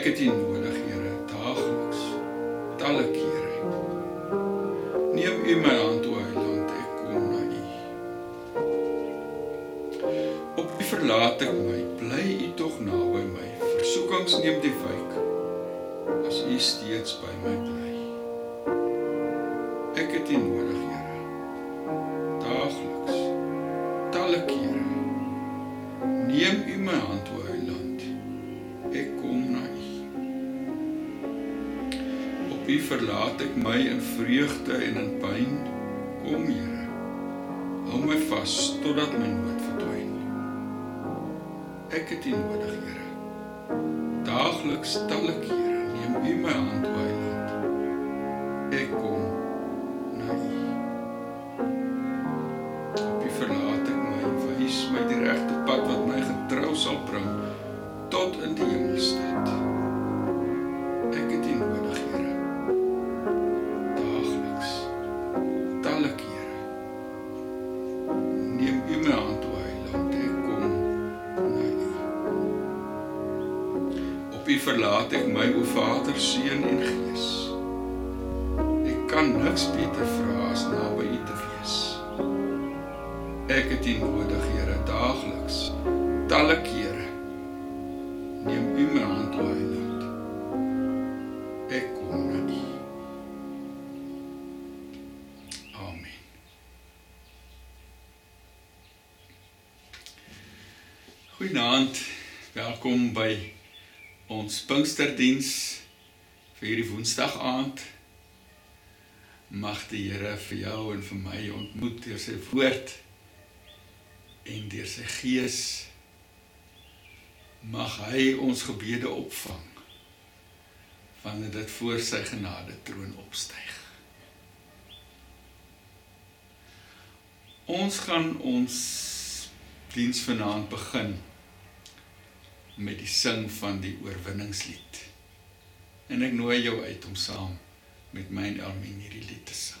Ek het U nodig, Here, daagliks, talle kere. Neem U my hand, o Heiland, ek kom na U. Op U verlaat ek my, bly U tog naby my. Versoekings neem die wyk as U steeds by my bly. Ek het U nodig, Here. Daagliks, talle kere. Neem U my hand, o Heiland. Ek kom na U. Op U verlaat ek my in vreugde en in pyn. Kom, Here. Hou my vas totdat my nood verdwyn. Ek het U nodig, Here. Daagliks, talle kere. Neem U my hand, o U verlaat ek my, o Vader, Seun en Gees. Ek kan niks beter vra as naby U te wees. Ek het U nodig, Here, daagliks, talle kere. Pinksterdiens vir hierdie Woensdag aand. Mag die Here vir jou en vir my ontmoet deur sy woord en deur sy gees. Mag hy ons gebede opvang wanneer dit voor sy genade troon opstyg. Ons gaan ons diens vanaand begin met die sing van die oorwinningslied. En ek nooi jou uit om saam met my en Elmien hierdie lied te sing.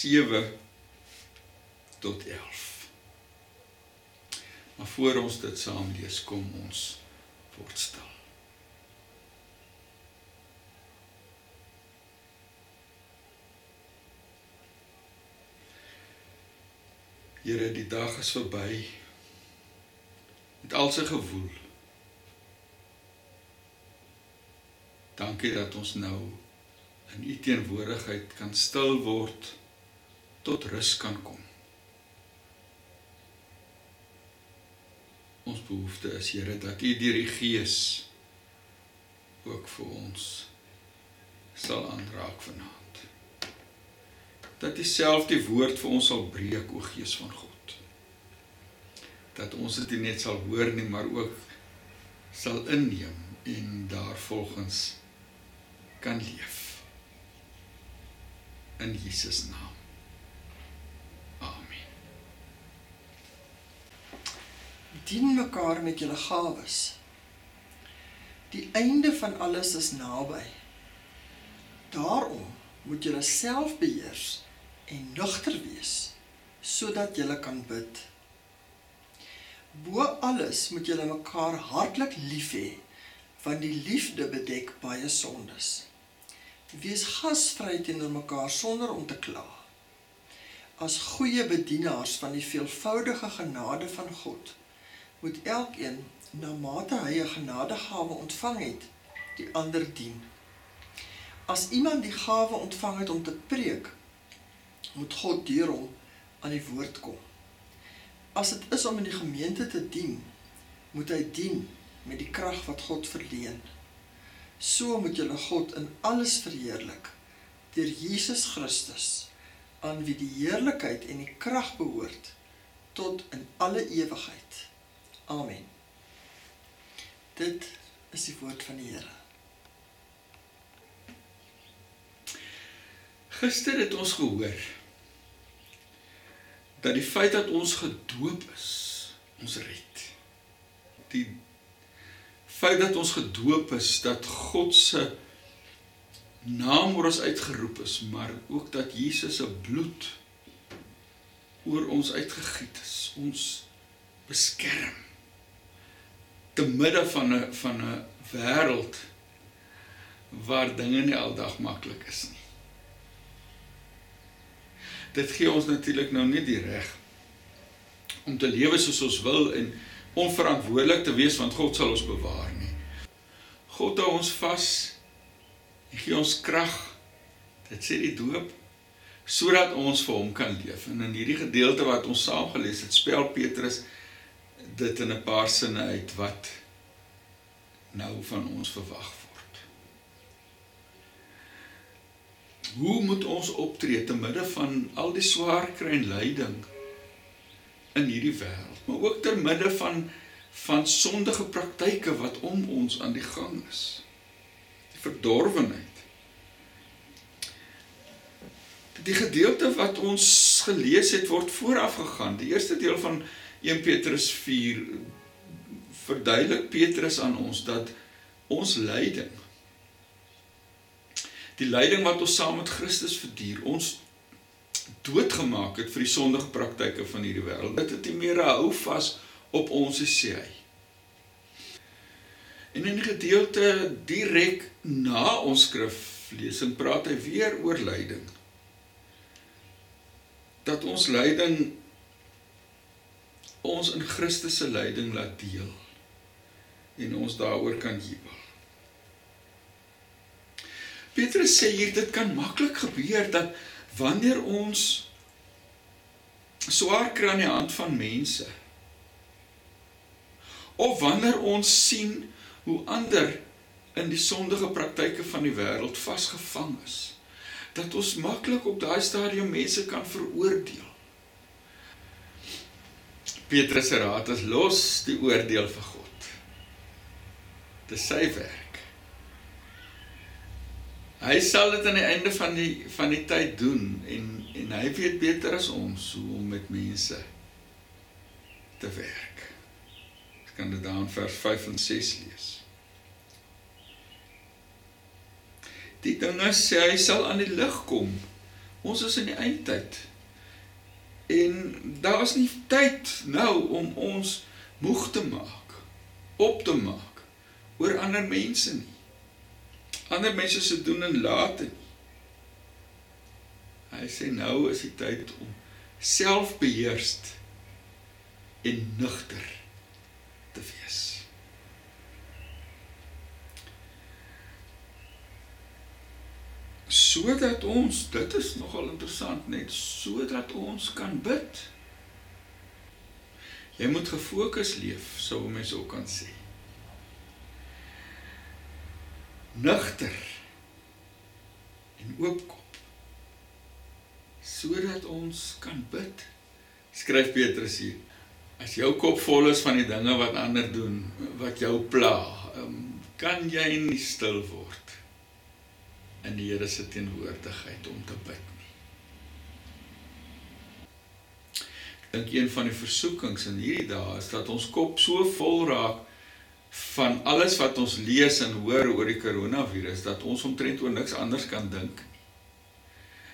7 tot 11. Maar voor ons dit saam lees, kom ons word stil. Here, die dag is verby. Met al sy gewoel. Dankie dat ons nou in u teenwoordigheid kan stil word tot rus kan kom. ons behoefte is, Here, dat U deur die Gees ook vir ons sal aanraak vanaand. Dat U self die woord vir ons sal breek, o Gees van God. Dat ons dit nie net sal hoor nie, maar ook sal inneem en daarvolgens kan leef. In Jesus naam. Dien mekaar met julle gawes. Die einde van alles is naby. Daarom moet julle self beheers en nugter wees sodat julle kan bid. Bo alles moet julle mekaar hartlik lief hê, want die liefde bedek baie sondes. Wees gasvry teenoor mekaar sonder om te kla. As goeie bedienaars van die veelvoudige genade van God, moet elkeen na mate hy 'n genadegawe ontvang het, die ander dien. As iemand die gawe ontvang het om te preek, moet God deur hom aan die woord kom. As dit is om in die gemeente te dien, moet hy dien met die krag wat God verleen. So moet julle God in alles verheerlik deur Jesus Christus aan wie die heerlikheid en die krag behoort tot in alle ewigheid. Amen. Dit is die woord van die Here. Gister het ons gehoor dat die feit dat ons gedoop is, ons red. Die feit dat ons gedoop is, dat God se naam oor ons uitgeroep is, maar ook dat Jesus se bloed oor ons uitgegiet is, ons beskerm te midde van 'n van 'n wêreld waar dinge nie aldag maklik is nie. Dit gee ons natuurlik nou nie die reg om te lewe soos ons wil en onverantwoordelik te wees want God sal ons bewaar nie. God hou ons vas en gee ons krag. Dit sê die doop sodat ons vir hom kan leef. En in hierdie gedeelte wat ons saam gelees het, spel Petrus dit in 'n paar sinne uit wat nou van ons verwag word. Hoe moet ons optree te midde van al die swaar kry en lyding in hierdie wêreld, maar ook ter midde van van sondige praktyke wat om ons aan die gang is. Die verdorwenheid. Die gedeelte wat ons gelees het word vooraf gegaan. Die eerste deel van 1 Petrus 4 verduidelik Petrus aan ons dat ons lyding die lyding wat ons saam met Christus verduur, ons doodgemaak het vir die sondige praktyke van hierdie wêreld. Dit het nie meer 'n hou vas op ons sê hy. En in die gedeelte direk na ons skriflesing praat hy weer oor lyding. Dat ons lyding ons in Christus se lyding laat deel en ons daaroor kan jubel. Petrus sê hier dit kan maklik gebeur dat wanneer ons swaar kry aan die hand van mense of wanneer ons sien hoe ander in die sondige praktyke van die wêreld vasgevang is dat ons maklik op daai stadium mense kan veroordeel Petrus se raad is los die oordeel vir God. Dis sy werk. Hy sal dit aan die einde van die van die tyd doen en en hy weet beter as ons hoe om met mense te werk. Ek kan dit daar in vers 5 en 6 lees. Die dinge sê hy sal aan die lig kom. Ons is in die eindtyd. En daar is nie tyd nou om ons moeg te maak, op te maak oor ander mense nie. Ander mense se doen en late nie. Hy sê nou is die tyd om selfbeheerst en nugter te wees. Sodat ons dit is nogal interessant net sodat ons kan bid. Jy moet gefokus leef, sou mense ook kan sê. Nugter en oopkop sodat ons kan bid. Skryf Petrus hier. As jou kop vol is van die dinge wat ander doen, wat jou pla, um, kan jy nie stil word in die Here se teenwoordigheid om te bid nie. Ek dink een van die versoekings in hierdie dae is dat ons kop so vol raak van alles wat ons lees en hoor oor die koronavirus dat ons omtrent oor niks anders kan dink.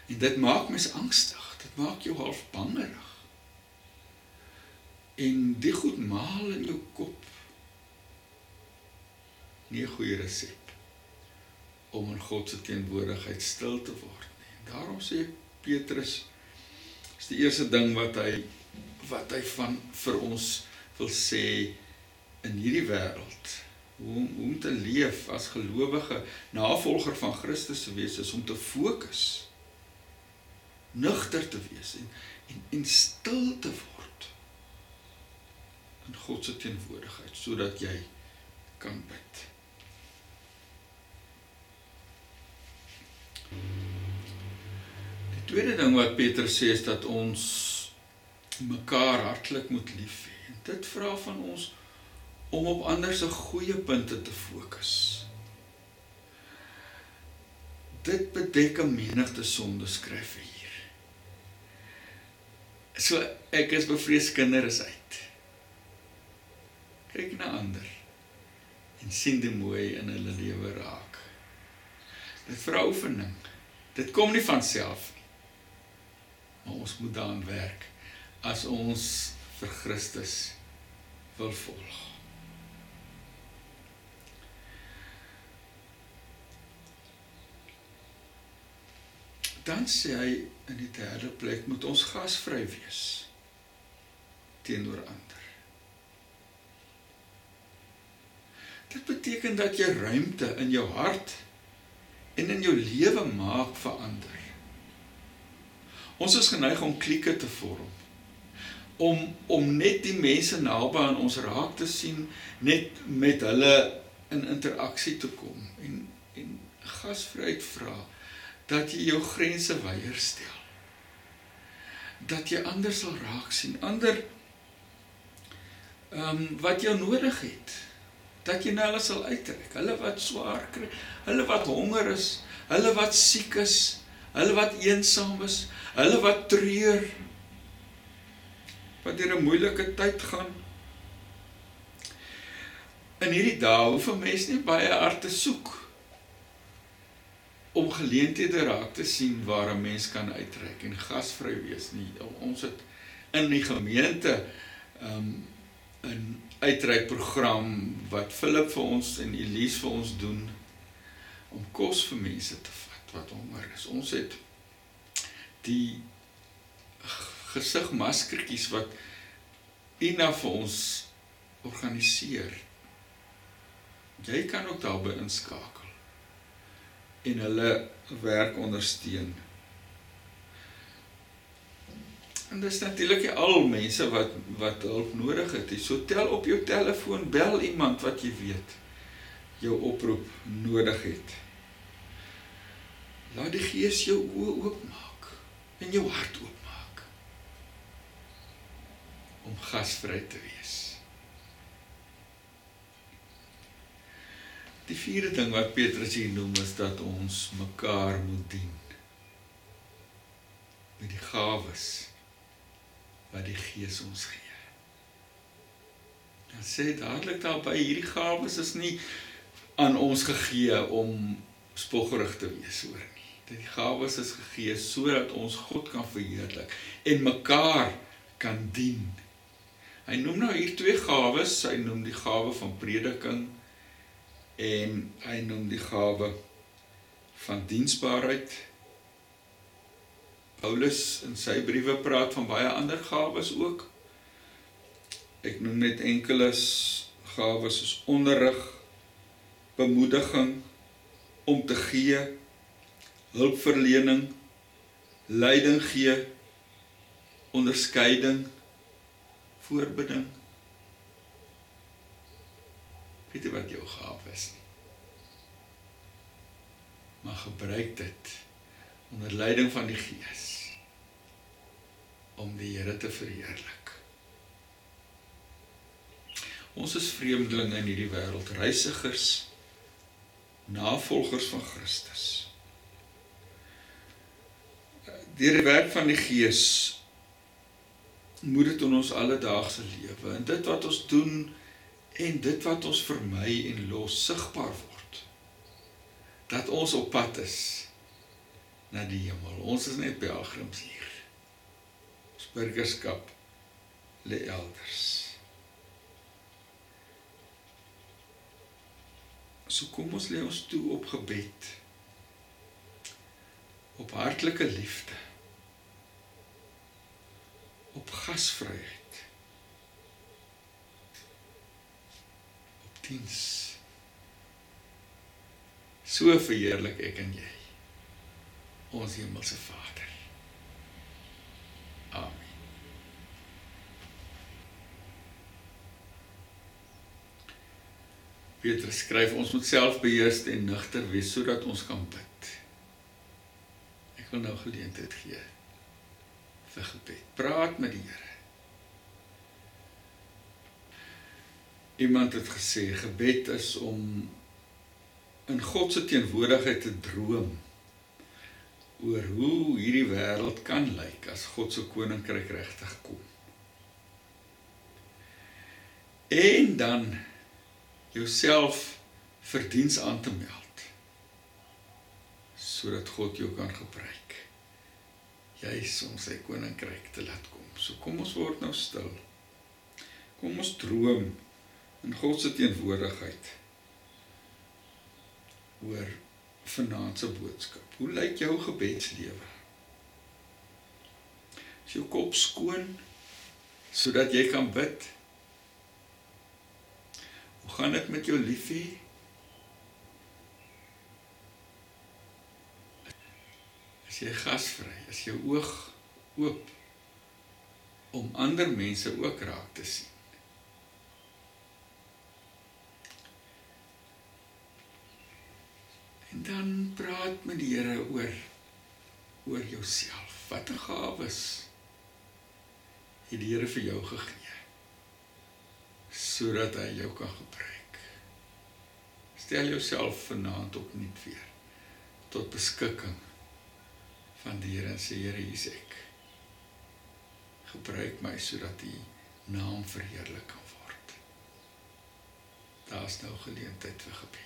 En dit maak mens angstig. Dit maak jou half bangerig. En die goed maal in jou kop. Nie 'n goeie resep om in God se teenwoordigheid stil te word nie. Daarom sê Petrus is die eerste ding wat hy wat hy van vir ons wil sê in hierdie wêreld hoe om, hoe om te leef as gelowige navolger van Christus te wees is om te fokus nugter te wees en en, en stil te word in God se teenwoordigheid sodat jy kan bid. Die tweede ding wat Petrus sê is dat ons mekaar hartlik moet lief hê. En dit vra van ons om op ander se goeie punte te fokus. Dit bedek 'n menigte sonde skryf hier. So ek is bevrees kinders uit. Kyk na ander en sien die mooi in hulle lewe raak. Dit vra oefening. Dit kom nie van self nie. Maar ons moet daaraan werk as ons vir Christus wil volg. Dan sê hy in die derde plek moet ons gasvry wees teenoor ander. Dit beteken dat jy ruimte in jou hart en in jou lewe maak vir ander. Ons is geneig om klieke te vorm. Om om net die mense naby aan ons raak te sien, net met hulle in interaksie te kom en en gasvryheid vra dat jy jou grense weier stel. Dat jy ander sal raak sien, ander ehm um, wat jy nodig het. Dat jy na hulle sal uitreik. Hulle wat swaar kry, hulle wat honger is, hulle wat siek is, hulle wat eensaam is, hulle wat treur, wat deur 'n moeilike tyd gaan. In hierdie dae hoef 'n mens nie baie hard te soek om geleenthede raak te sien waar 'n mens kan uitreik en gasvry wees nie. Ons het in die gemeente um 'n uitreikprogram wat Philip vir ons en Elise vir ons doen om kos vir mense te vat wat honger is. Ons het die gesigmaskertjies wat Ina vir ons organiseer. Jy kan ook daarbey inskakel en hulle werk ondersteun. En dis natuurlik al mense wat wat hulp nodig het nie. So tel op jou telefoon, bel iemand wat jy weet jou oproep nodig het. Laat die Gees jou oë oopmaak en jou hart oopmaak om gasvry te wees. Die vierde ding wat Petrus hier noem is dat ons mekaar moet dien met die gawes wat die Gees ons gee. Dan sê dadelik daarby hierdie gawes is nie aan ons gegee om spoggerig te wees hoor nie. Dit die gawes is gegee sodat ons God kan verheerlik en mekaar kan dien. Hy noem nou hier twee gawes, hy noem die gawe van prediking en hy noem die gawe van diensbaarheid. Paulus in sy briewe praat van baie ander gawes ook. Ek noem net enkeles gawes soos onderrig, bemoediging om te gee, hulpverlening, leiding gee, onderskeiding, voorbeding. Weet jy wat jou gawe is nie. Maar gebruik dit onder leiding van die Gees om die Here te verheerlik. Ons is vreemdelinge in hierdie wêreld, reisigers, navolgers van Christus. Deur die werk van die Gees moet dit in ons alledaagse lewe en dit wat ons doen en dit wat ons vermy en los sigbaar word. Dat ons op pad is na die hemel. Ons is net pelgrims hier. Ons burgerskap lê elders. So kom ons lê ons toe op gebed. Op hartlike liefde. Op gasvryheid. Op diens. So verheerlik ek en jy ons hemelse Vader. Amen. Petrus skryf ons moet selfbeheers en nugter wees sodat ons kan bid. Ek wil nou geleentheid gee vir gebed. Praat met die Here. Iemand het gesê gebed is om in God se teenwoordigheid te droom oor hoe hierdie wêreld kan lyk as God se koninkryk regtig kom. En dan jouself vir diens aan te meld sodat God jou kan gebruik juis om sy koninkryk te laat kom. So kom ons word nou stil. Kom ons droom in God se teenwoordigheid oor vanaand se boodskap. Hoe lyk jou gebedslewe? Is jou kop skoon sodat jy kan bid? Hoe gaan dit met jou liefie? As jy gasvry, as jou oog oop om ander mense ook raak te sien. Dan praat met die Here oor oor jouself. Watter gawes het die Here vir jou gegee sodat hy jou kan gebruik? Stel jouself vanaand op net weer tot beskikking van die Here en sê Here, hier's ek. Gebruik my sodat U naam verheerlik kan word. Daar's nou geleentheid vir gebed.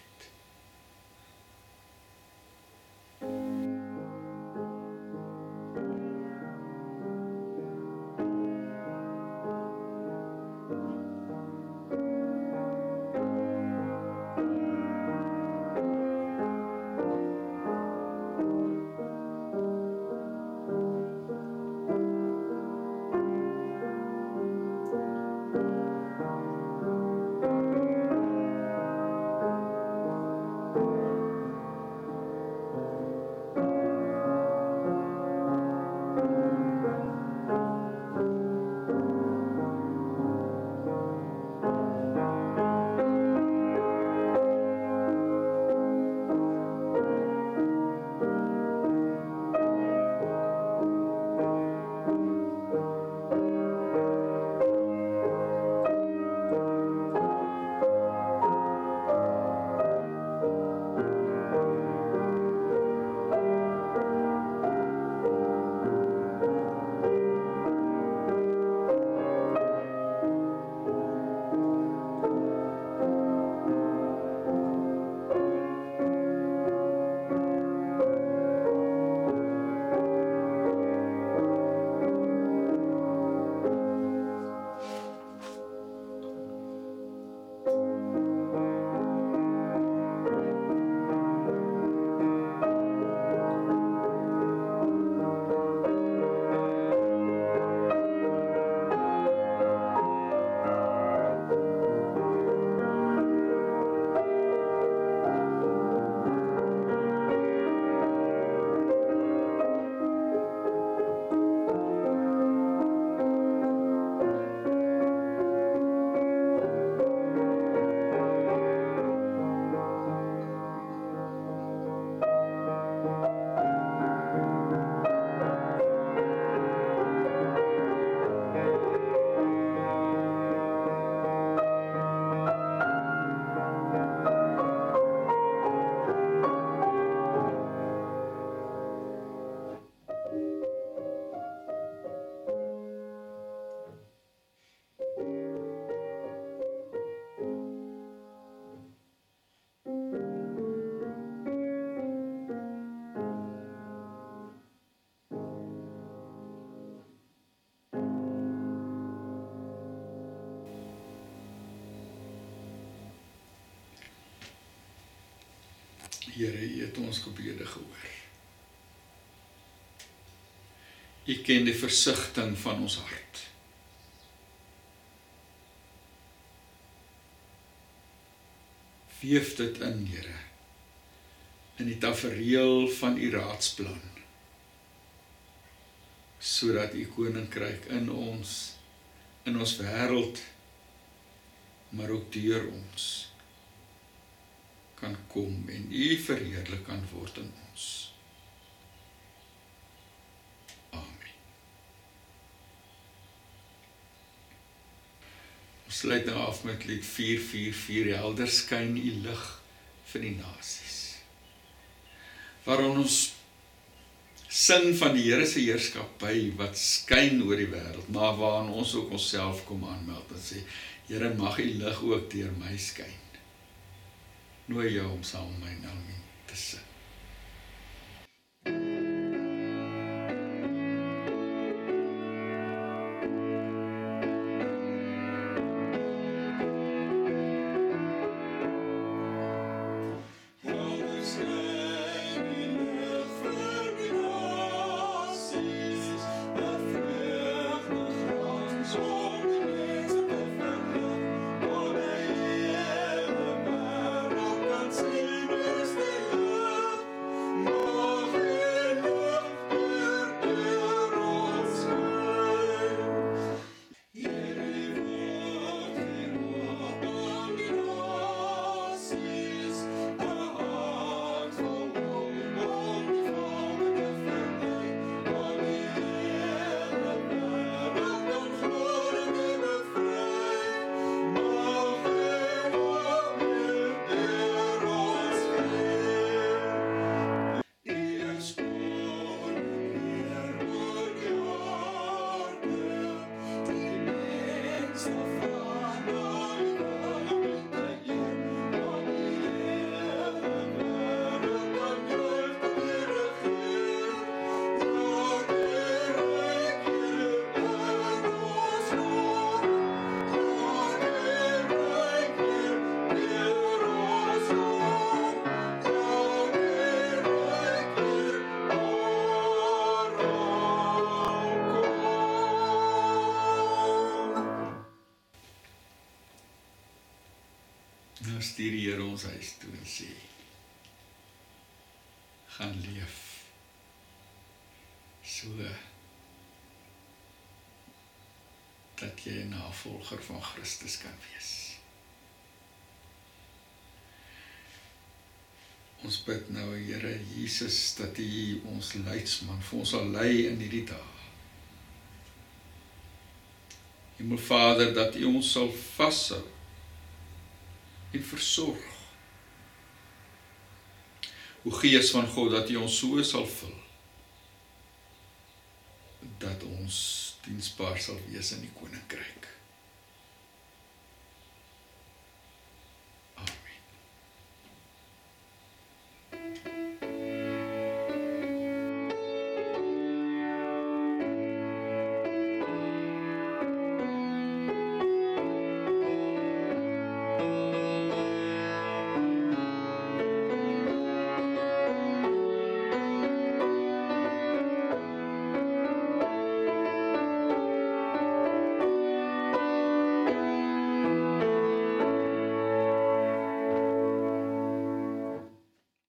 Here, U het ons gebede gehoor. U ken die versigtiging van ons hart. Weef dit in, Here, in die tafereel van U raadsplan sodat U koninkryk in ons in ons wêreld maar ook deur ons kan kom en U verheerlik kan word in ons. Amen. Ons sluit nou af met lied 444 Helder skyn U lig vir die nasies. Waarom ons sing van die Here se heerskappy wat skyn oor die wêreld, maar waaraan ons ook onsself kom aanmeld en sê Here mag U lig ook deur my skyn. Nooi jou om saam met my nou te sing. Dat jy 'n navolger van Christus kan wees. Ons bid nou Here Jesus dat U ons leidsman vir ons sal lei in hierdie dae. Hemelvader dat U ons sal vashou en versorg. O Gees van God dat U ons so sal vul dat ons diensbaar sal wees in die koninkryk.